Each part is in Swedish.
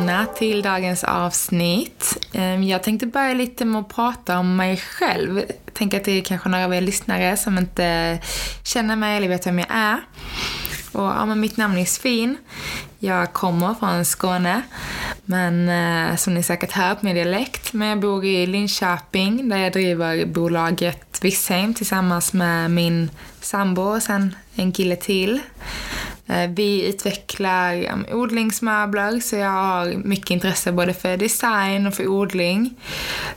Välkomna till dagens avsnitt. Ehm, jag tänkte börja lite med att prata om mig själv. Jag tänker att det är kanske några av er lyssnare som inte känner mig eller vet vem jag är. Och, ja, men mitt namn är Sfin. Jag kommer från Skåne, men eh, som ni säkert hör på min dialekt. Men jag bor i Linköping där jag driver bolaget Vissheim tillsammans med min sambo och sen en kille till. Eh, vi utvecklar odlingsmöbler så jag har mycket intresse både för design och för odling.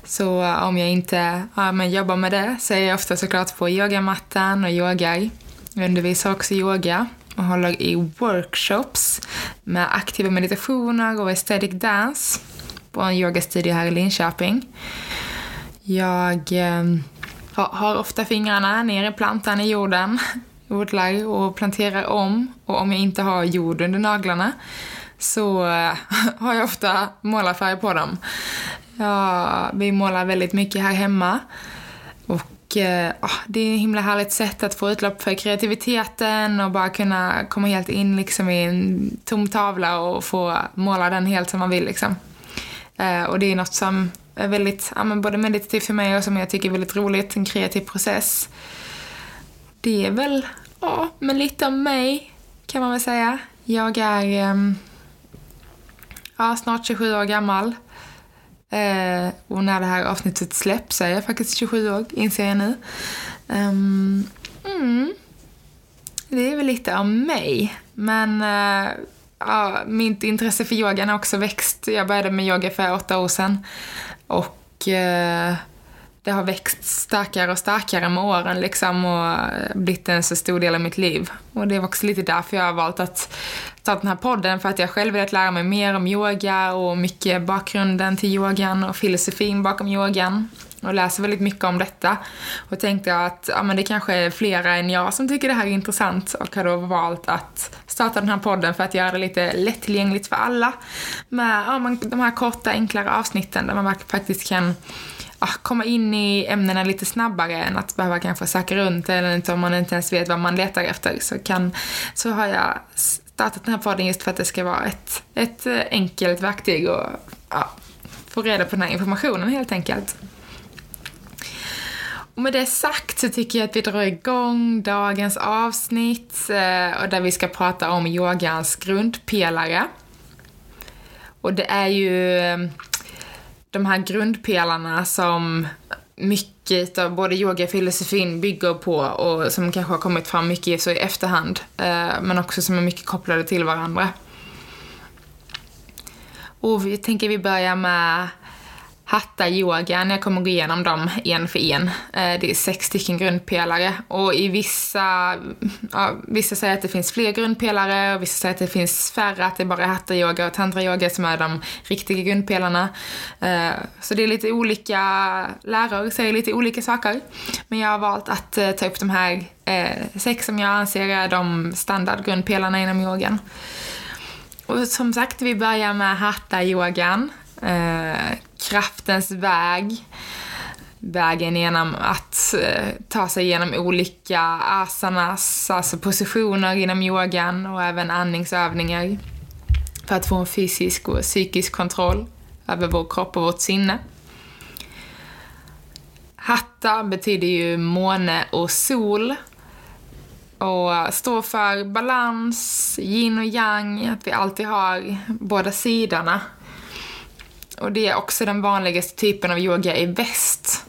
Så om jag inte ja, men jobbar med det så är jag ofta såklart på yogamattan och yogar. Jag undervisar också yoga och håller i workshops med aktiva meditationer och aesthetic dance på en yogastudio här i Linköping. Jag eh, har, ofta fingrarna nere i plantan i jorden odlar och planterar om. Och om jag inte har jord under naglarna så eh, har jag ofta målarfärg på dem. Ja, vi målar väldigt mycket här hemma. Och eh, ah, det är ett himla härligt sätt att få utlopp för kreativiteten och bara kunna komma helt in liksom i en tom tavla och få måla den helt som man vill. Liksom. Eh, och det är något som är väldigt, ja, men både meditativt för mig och som jag tycker är väldigt roligt, en kreativ process. Det är väl, ja, men lite om mig kan man väl säga. Jag är ehm, ja, snart 27 år gammal. Eh, och när det här avsnittet släpps är jag faktiskt 27 år, inser jag nu. Ehm, mm, det är väl lite om mig. Men eh, ja, mitt intresse för yogan har också växt. Jag började med yoga för åtta år sedan. Och eh, det har växt starkare och starkare med åren liksom och eh, blivit en så stor del av mitt liv. Och det är också lite därför jag har valt att ta den här podden, för att jag själv velat lära mig mer om yoga och mycket bakgrunden till yogan och filosofin bakom yogan. Och läser väldigt mycket om detta. Och tänkte att ja, men det kanske är flera än jag som tycker det här är intressant och har då valt att starta den här podden för att göra det lite lättillgängligt för alla. Med ja, de här korta, enklare avsnitten där man faktiskt kan Ah, komma in i ämnena lite snabbare än att behöva kanske söka runt eller inte om man inte ens vet vad man letar efter så, kan, så har jag startat den här podden just för att det ska vara ett, ett eh, enkelt verktyg och ja, få reda på den här informationen helt enkelt. Och med det sagt så tycker jag att vi drar igång dagens avsnitt eh, och där vi ska prata om yogans grundpelare. Och det är ju eh, de här grundpelarna som mycket av både yogafilosofin bygger på och som kanske har kommit fram mycket så i efterhand, eh, men också som är mycket kopplade till varandra. Och vi tänker vi börjar med hatta-yogan. Jag kommer gå igenom dem en för en. Eh, det är sex stycken grundpelare och i vissa, ja, vissa säger att det finns fler grundpelare och vissa säger att det finns färre, att det bara är hatta-yoga och tantra-yoga som är de riktiga grundpelarna. Eh, så det är lite olika lärare säger lite olika saker. Men jag har valt att eh, ta upp de här sex som jag anser är de standardgrundpelarna inom yogan. Och som sagt, vi börjar med hatta-yogan. Kraftens väg. Vägen genom att eh, ta sig genom olika asanas, alltså positioner inom yogan och även andningsövningar. För att få en fysisk och psykisk kontroll över vår kropp och vårt sinne. Hatta betyder ju måne och sol och står för balans, yin och yang, att vi alltid har båda sidorna. Och det är också den vanligaste typen av yoga i väst.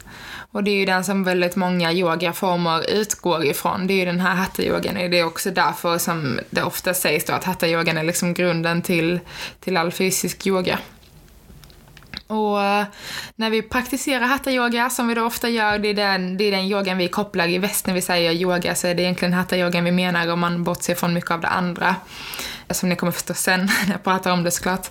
Och det är ju den som väldigt många yogaformer utgår ifrån. Det är ju den här hatta-yogan. Det är också därför som det ofta sägs då att hatta-yogan är liksom grunden till, till all fysisk yoga. Och eh, när vi praktiserar hatta-yoga, som vi då ofta gör, det är, den, det är den yogan vi kopplar i väst när vi säger yoga, så är det egentligen hatta-yogan vi menar om man bortser från mycket av det andra. Eh, som ni kommer förstå sen när jag pratar om det såklart.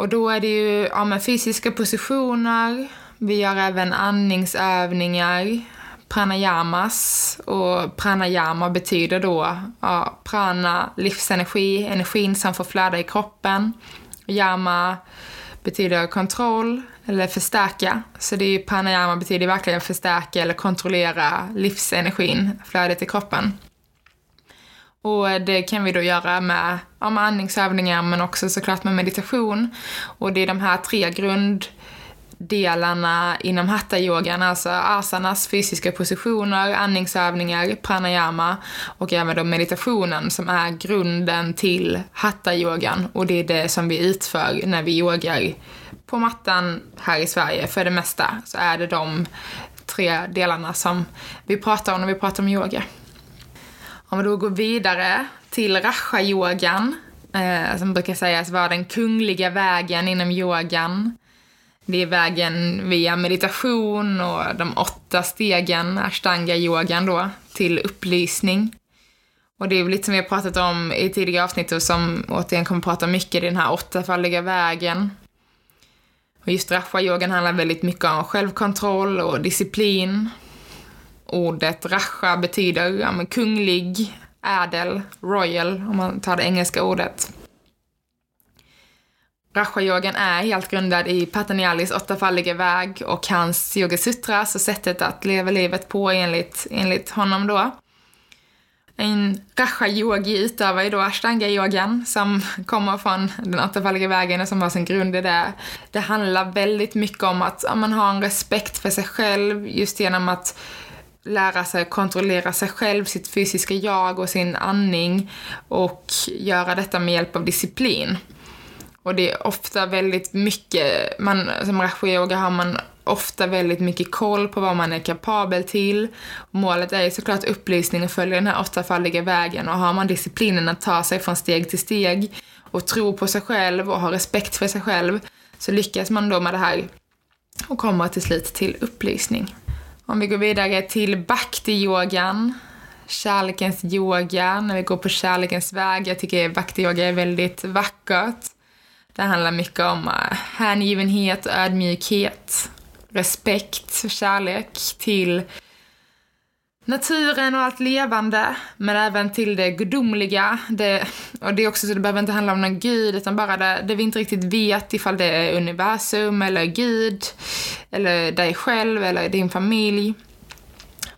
Och då är det ju ja, men fysiska positioner, vi gör även andningsövningar, pranayamas. Och pranayama betyder då ja, prana, livsenergi, energin som får flöda i kroppen. Yama betyder kontroll eller förstärka. Så det är pranayama betyder verkligen förstärka eller kontrollera livsenergin, flödet i kroppen. Och det kan vi då göra med, ja, med andningsövningar men också såklart med meditation. Och det är de här tre grunddelarna inom hatta-yogan, alltså asanas, fysiska positioner, andningsövningar, pranayama och även då meditationen som är grunden till hatta-yogan. Och det är det som vi utför när vi yogar på mattan här i Sverige för det mesta. Så är det de tre delarna som vi pratar om när vi pratar om yoga. Om vi då går vidare till raja-yogan, eh, som brukar sägas vara den kungliga vägen inom yogan. Det är vägen via meditation och de åtta stegen, ashtanga-yogan då, till upplysning. Och det är lite som vi har pratat om i tidigare avsnitt och som återigen kommer prata mycket, i den här åttafaldiga vägen. Och just raja-yogan handlar väldigt mycket om självkontroll och disciplin. Ordet rasha betyder ja, men kunglig, ädel, royal, om man tar det engelska ordet. Rasha-yogan är helt grundad i Patanjalis åttafaldiga väg och hans yogasutra, och sättet att leva livet på enligt, enligt honom då. En rasha-yogi utövar ju då ashtanga-yogan som kommer från den åttafaldiga vägen och som har sin grund i det. Det handlar väldigt mycket om att ja, man har en respekt för sig själv just genom att lära sig kontrollera sig själv, sitt fysiska jag och sin andning och göra detta med hjälp av disciplin. Och det är ofta väldigt mycket, man, som raja-yoga har man ofta väldigt mycket koll på vad man är kapabel till. Målet är ju såklart upplysning och följa den här åttafaldiga vägen och har man disciplinen att ta sig från steg till steg och tro på sig själv och ha respekt för sig själv så lyckas man då med det här och kommer till slut till upplysning. Om vi går vidare till bhakti-yogan, kärlekens yoga, när vi går på kärlekens väg. Jag tycker bhakti-yoga är väldigt vackert. Det handlar mycket om eh, hängivenhet, ödmjukhet, respekt, kärlek till naturen och allt levande, men även till det gudomliga. Det, och det är också så det behöver inte handla om någon gud, utan bara det, det vi inte riktigt vet ifall det är universum eller gud, eller dig själv eller din familj.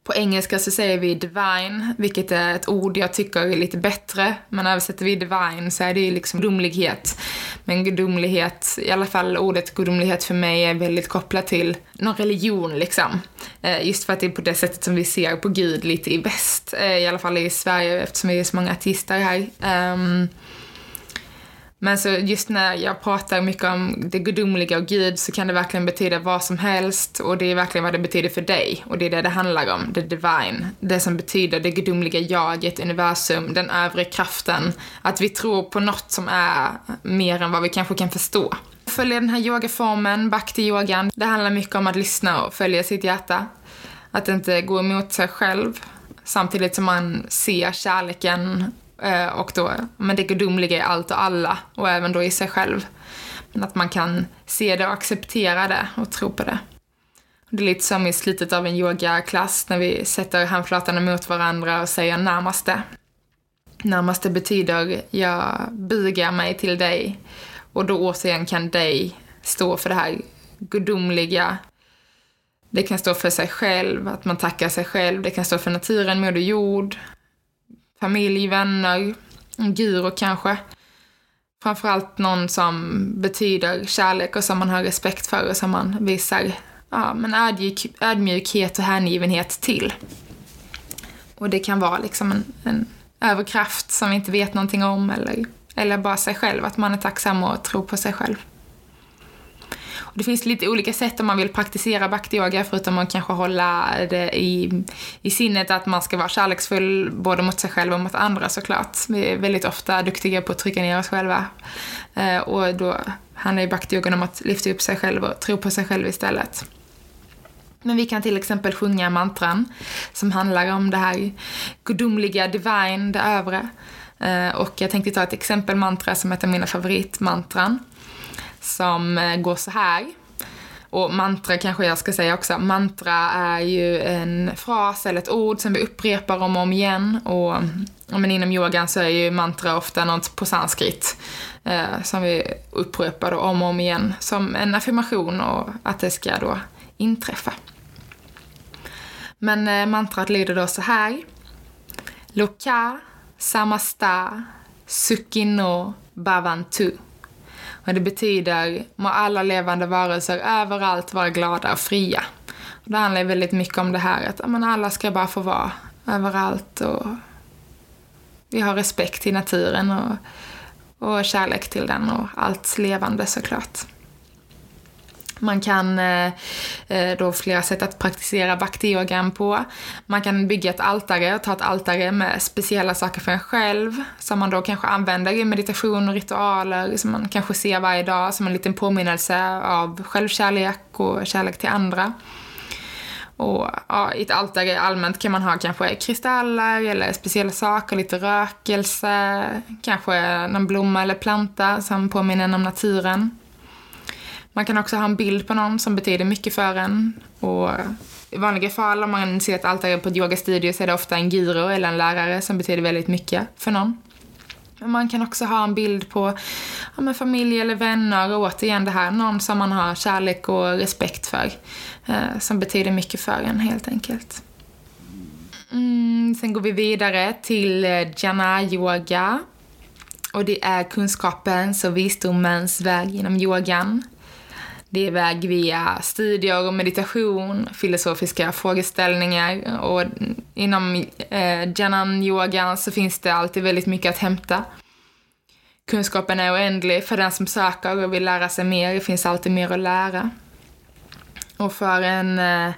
På engelska så säger vi divine, vilket är ett ord jag tycker är lite bättre. Men översätter vi divine så är det ju liksom gudomlighet. Men gudomlighet, i alla fall ordet gudomlighet för mig är väldigt kopplat till någon religion liksom. Eh, just för att det är på det sättet som vi ser på Gud lite i väst. Eh, I alla fall i Sverige eftersom vi är så många artister här. Um, men så just när jag pratar mycket om det gudomliga och Gud så kan det verkligen betyda vad som helst och det är verkligen vad det betyder för dig och det är det det handlar om, det divine. Det som betyder det gudomliga jaget, universum, den övre kraften. Att vi tror på något som är mer än vad vi kanske kan förstå. Följa den här yogaformen, bhakti-yogan, det handlar mycket om att lyssna och följa sitt hjärta. Att inte gå emot sig själv samtidigt som man ser kärleken Eh, och då, men det gudomliga i allt och alla och även då i sig själv. Men att man kan se det och acceptera det och tro på det. Det är lite som i slutet av en yogaklass när vi sätter handflatorna mot varandra och säger närmaste. Närmaste betyder jag bugar mig till dig och då återigen kan dig stå för det här gudomliga. Det kan stå för sig själv, att man tackar sig själv. Det kan stå för naturen, moder jord, familj, vänner, en guru kanske. Framförallt någon som betyder kärlek och som man har respekt för och som man visar ja, men ödmjuk, ödmjukhet och hängivenhet till. Och det kan vara liksom en, en överkraft som vi inte vet någonting om eller, eller bara sig själv, att man är tacksam och tror på sig själv. Och det finns lite olika sätt om man vill praktisera bhakti-yoga förutom att kanske hålla det i, i sinnet att man ska vara kärleksfull både mot sig själv och mot andra såklart. Vi är väldigt ofta duktiga på att trycka ner oss själva. Eh, och då handlar ju bhakti-yogan om att lyfta upp sig själv och tro på sig själv istället. Men vi kan till exempel sjunga mantran som handlar om det här gudomliga, divine, det övre. Eh, och jag tänkte ta ett exempel mantra som är ett av mina favoritmantran. Som eh, går så här. Och mantra kanske jag ska säga också. Mantra är ju en fras eller ett ord som vi upprepar om och om igen. Och men inom yogan så är ju mantra ofta något på sanskrit eh, som vi upprepar om och om igen som en affirmation och att det ska då inträffa. Men eh, mantrat lyder då så här. Loka samasta sukino bhavantu. Och det betyder må alla levande varelser överallt vara glada och fria. Och det handlar väldigt mycket om det här att men alla ska bara få vara överallt och vi har respekt till naturen och, och kärlek till den och allt levande såklart. Man kan eh, eh, då flera sätt att praktisera bhakti-yogan på. Man kan bygga ett altare och ta ett altare med speciella saker för en själv som man då kanske använder i meditation och ritualer som man kanske ser varje dag som en liten påminnelse av självkärlek och kärlek till andra. Och ja, i ett altare allmänt kan man ha kanske kristaller eller speciella saker, lite rökelse, kanske någon blomma eller planta som påminner en om naturen. Man kan också ha en bild på någon som betyder mycket för en. Och I vanliga fall om man ser ett altare på ett yogastudio så är det ofta en guru eller en lärare som betyder väldigt mycket för någon. Men man kan också ha en bild på ja, familj eller vänner och återigen det här, någon som man har kärlek och respekt för. Eh, som betyder mycket för en helt enkelt. Mm, sen går vi vidare till eh, jana yoga. Och det är kunskapens och visdomens väg genom yogan. Det är väg via studier och meditation, filosofiska frågeställningar och inom eh, Janan-yogan så finns det alltid väldigt mycket att hämta. Kunskapen är oändlig för den som söker och vill lära sig mer. Det finns alltid mer att lära. Och för en eh,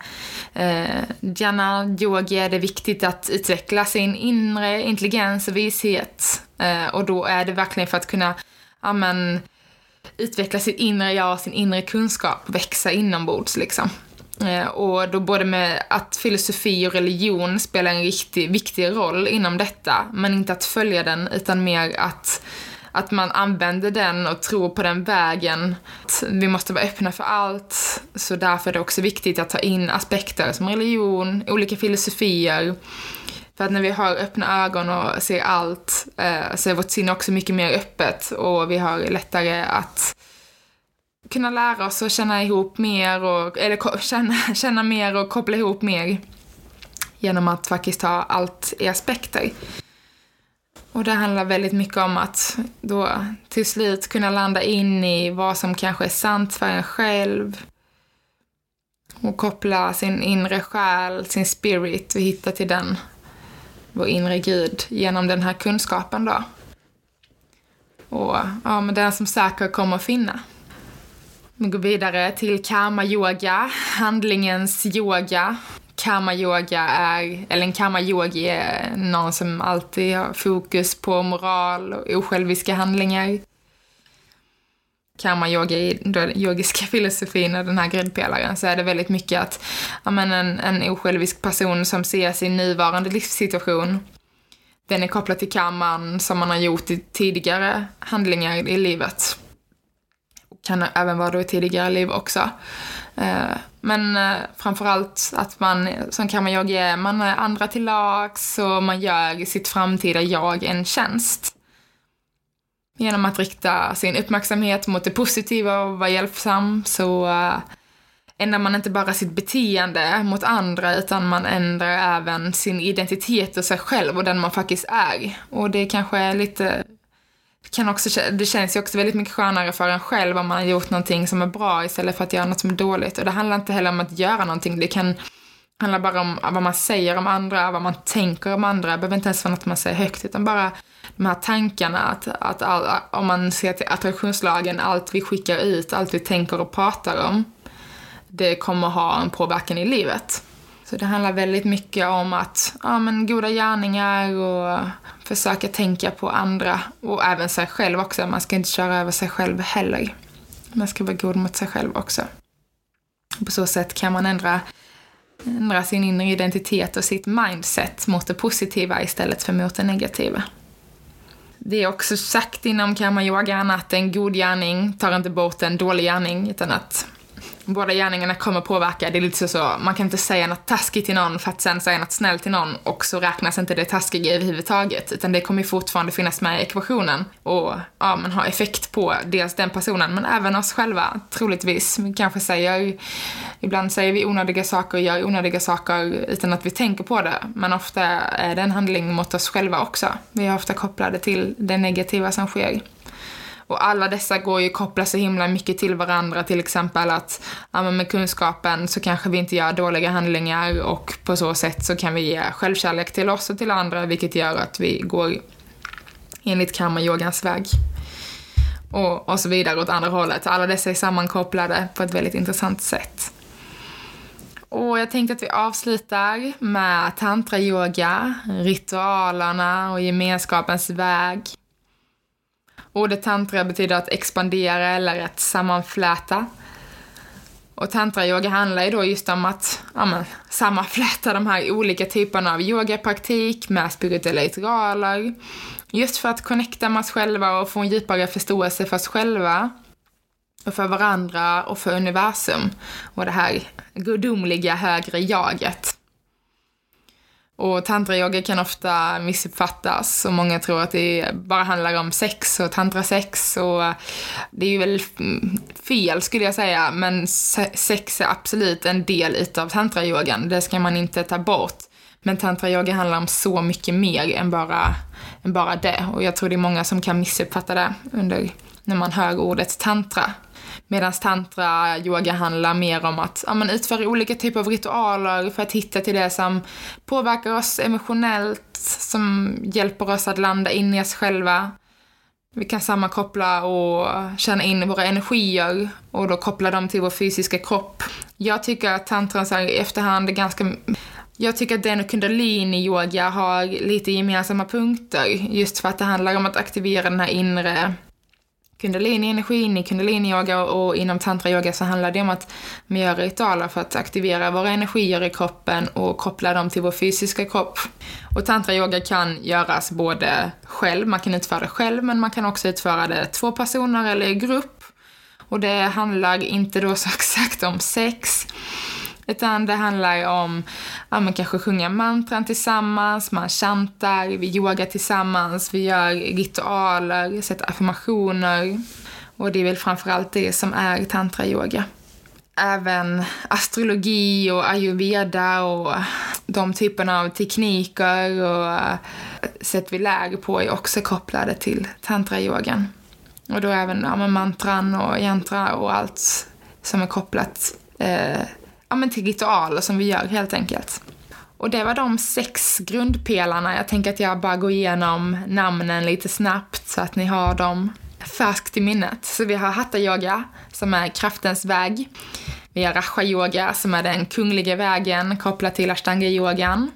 eh jana yogi är det viktigt att utveckla sin inre intelligens och vishet. Eh, och då är det verkligen för att kunna amen, utveckla sitt inre jag, sin inre kunskap, växa inombords liksom. Eh, och då både med att filosofi och religion spelar en riktig, viktig roll inom detta, men inte att följa den, utan mer att att man använder den och tror på den vägen. Vi måste vara öppna för allt, så därför är det också viktigt att ta in aspekter som religion, olika filosofier. För att när vi har öppna ögon och ser allt eh, så är vårt sinne också mycket mer öppet och vi har lättare att kunna lära oss och känna ihop mer och, eller känna, känna mer och koppla ihop mer genom att faktiskt ha allt i aspekter. Och det handlar väldigt mycket om att då till slut kunna landa in i vad som kanske är sant för en själv. Och koppla sin inre själ, sin spirit och hitta till den, vår inre gud, genom den här kunskapen då. Och ja, men den som söker kommer att finna. Vi går vidare till karma yoga, handlingens yoga. Karma yoga är, eller en karma yogi är någon som alltid har fokus på moral och osjälviska handlingar. Karma yoga i den yogiska filosofin och den här grundpelaren så är det väldigt mycket att ja, men en, en osjälvisk person som ser sin nuvarande livssituation den är kopplad till karman som man har gjort i tidigare handlingar i livet. Kan även vara då i tidigare liv också. Eh, men eh, framförallt att man, som karma-yogi är, man är andra till lags och man gör sitt framtida jag en tjänst. Genom att rikta sin uppmärksamhet mot det positiva och vara hjälpsam så eh, ändrar man inte bara sitt beteende mot andra utan man ändrar även sin identitet och sig själv och den man faktiskt är. Och det kanske är lite kan också, det känns ju också väldigt mycket skönare för en själv om man har gjort någonting som är bra istället för att göra något som är dåligt. Och det handlar inte heller om att göra någonting, det kan handla bara om vad man säger om andra, vad man tänker om andra. Det behöver inte ens vara något man säger högt, utan bara de här tankarna att, att all, om man ser till attraktionslagen, allt vi skickar ut, allt vi tänker och pratar om, det kommer ha en påverkan i livet. Så det handlar väldigt mycket om att, ja men goda gärningar och försöka tänka på andra och även sig själv också. Man ska inte köra över sig själv heller. Man ska vara god mot sig själv också. På så sätt kan man ändra, ändra sin inre identitet och sitt mindset mot det positiva istället för mot det negativa. Det är också sagt inom karmayogan att en god gärning tar inte bort en dålig gärning, utan att båda gärningarna kommer påverka. Det är lite så, så, man kan inte säga något taskigt till någon för att sen säga något snällt till någon och så räknas inte det taskiga överhuvudtaget. Utan det kommer fortfarande finnas med i ekvationen och ja, men ha effekt på dels den personen men även oss själva troligtvis. Vi kanske säger, ibland säger vi onödiga saker och gör onödiga saker utan att vi tänker på det. Men ofta är det en handling mot oss själva också. Vi är ofta kopplade till det negativa som sker. Och alla dessa går ju att koppla så himla mycket till varandra, till exempel att ja, med kunskapen så kanske vi inte gör dåliga handlingar och på så sätt så kan vi ge självkärlek till oss och till andra, vilket gör att vi går enligt karma-yogans väg. Och, och så vidare åt andra hållet. Alla dessa är sammankopplade på ett väldigt intressant sätt. Och jag tänkte att vi avslutar med tantrayoga, ritualerna och gemenskapens väg. Ordet tantra betyder att expandera eller att sammanfläta. Och tantrayoga handlar ju då just om att ja, men, sammanfläta de här olika typerna av yogapraktik med spirituella ritualer. Just för att connecta med oss själva och få en djupare förståelse för oss själva och för varandra och för universum och det här gudomliga högre jaget. Och tantrayoga kan ofta missuppfattas och många tror att det bara handlar om sex och tantrasex och det är ju väl fel skulle jag säga, men sex är absolut en del utav tantrayogan. Det ska man inte ta bort. Men tantrayoga handlar om så mycket mer än bara, än bara det och jag tror det är många som kan missuppfatta det under, när man hör ordet tantra. Medan tantra yoga handlar mer om att ja, man utföra olika typer av ritualer för att hitta till det som påverkar oss emotionellt, som hjälper oss att landa in i oss själva. Vi kan sammankoppla och känna in våra energier och då koppla dem till vår fysiska kropp. Jag tycker att tantran så här, i efterhand är ganska jag tycker att den och kundalini-yoga har lite gemensamma punkter, just för att det handlar om att aktivera den här inre kundalini-energin, i kundalini-yoga och inom tantra-yoga så handlar det om att man gör ritualer för att aktivera våra energier i kroppen och koppla dem till vår fysiska kropp. Och tantra-yoga kan göras både själv, man kan utföra det själv, men man kan också utföra det två personer eller i grupp. Och det handlar inte då så exakt om sex, utan det handlar om, ja men kanske sjunga mantran tillsammans, man chantar, vi yogar tillsammans, vi gör ritualer, sätter affirmationer. Och det är väl framförallt det som är tantra-yoga. Även astrologi och ayurveda och de typerna av tekniker och sätt vi lär på är också kopplade till tantra-yogan. Och då även ja, mantran och yantra och allt som är kopplat eh, ja, men till ritualer som vi gör helt enkelt. Och det var de sex grundpelarna. Jag tänker att jag bara går igenom namnen lite snabbt så att ni har dem färskt i minnet. Så vi har hatta-yoga som är kraftens väg. Vi har raja-yoga som är den kungliga vägen kopplat till ashtanga-yogan.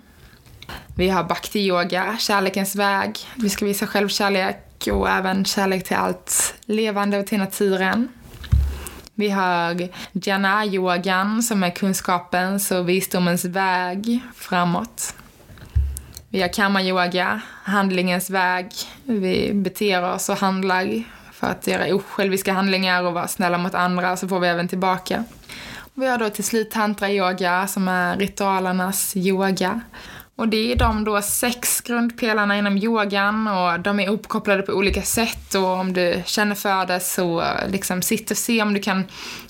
Vi har bhakti-yoga, kärlekens väg. Vi ska visa självkärlek och även kärlek till allt levande och till naturen. Vi har jana-yogan som är kunskapens och visdomens väg framåt. Vi har karma-yoga, handlingens väg. Vi beter oss och handlar för att göra osjälviska handlingar och vara snälla mot andra så får vi även tillbaka. Vi har då till slut tantra-yoga som är ritualernas yoga. Och det är de då sex grundpelarna inom yogan och de är uppkopplade på olika sätt och om du känner för det så liksom sitt och se om du kan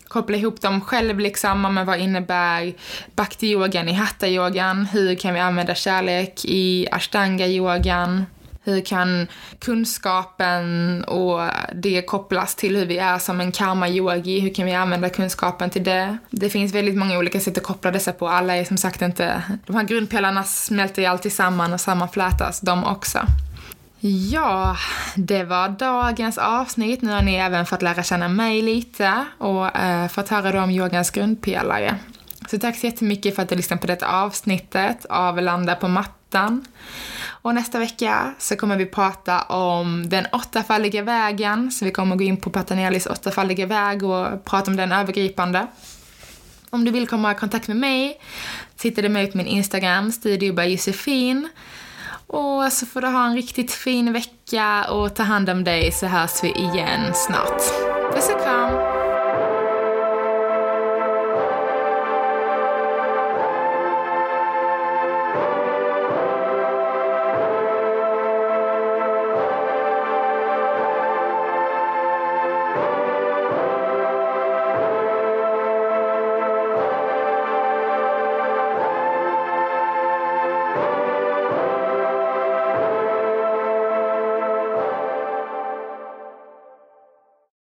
koppla ihop dem själv liksom, men vad innebär bhakti-yogan i hatta-yogan? Hur kan vi använda kärlek i ashtanga-yogan? Hur kan kunskapen och det kopplas till hur vi är som en karma-yogi? Hur kan vi använda kunskapen till det? Det finns väldigt många olika sätt att koppla dessa på. Alla är som sagt inte... De här grundpelarna smälter ju alltid samman och sammanflätas, de också. Ja, det var dagens avsnitt. Nu har ni även fått lära känna mig lite och eh, fått höra då om yogans grundpelare. Så tack så jättemycket för att du lyssnade på detta avsnittet av Landa på mattan. Och nästa vecka så kommer vi prata om den åttafaldiga vägen, så vi kommer gå in på Patanelis åttafaldiga väg och prata om den övergripande. Om du vill komma i kontakt med mig så hittar du mig på min Instagram, Studio by Josefin. Och så får du ha en riktigt fin vecka och ta hand om dig så hörs vi igen snart. Puss och kram!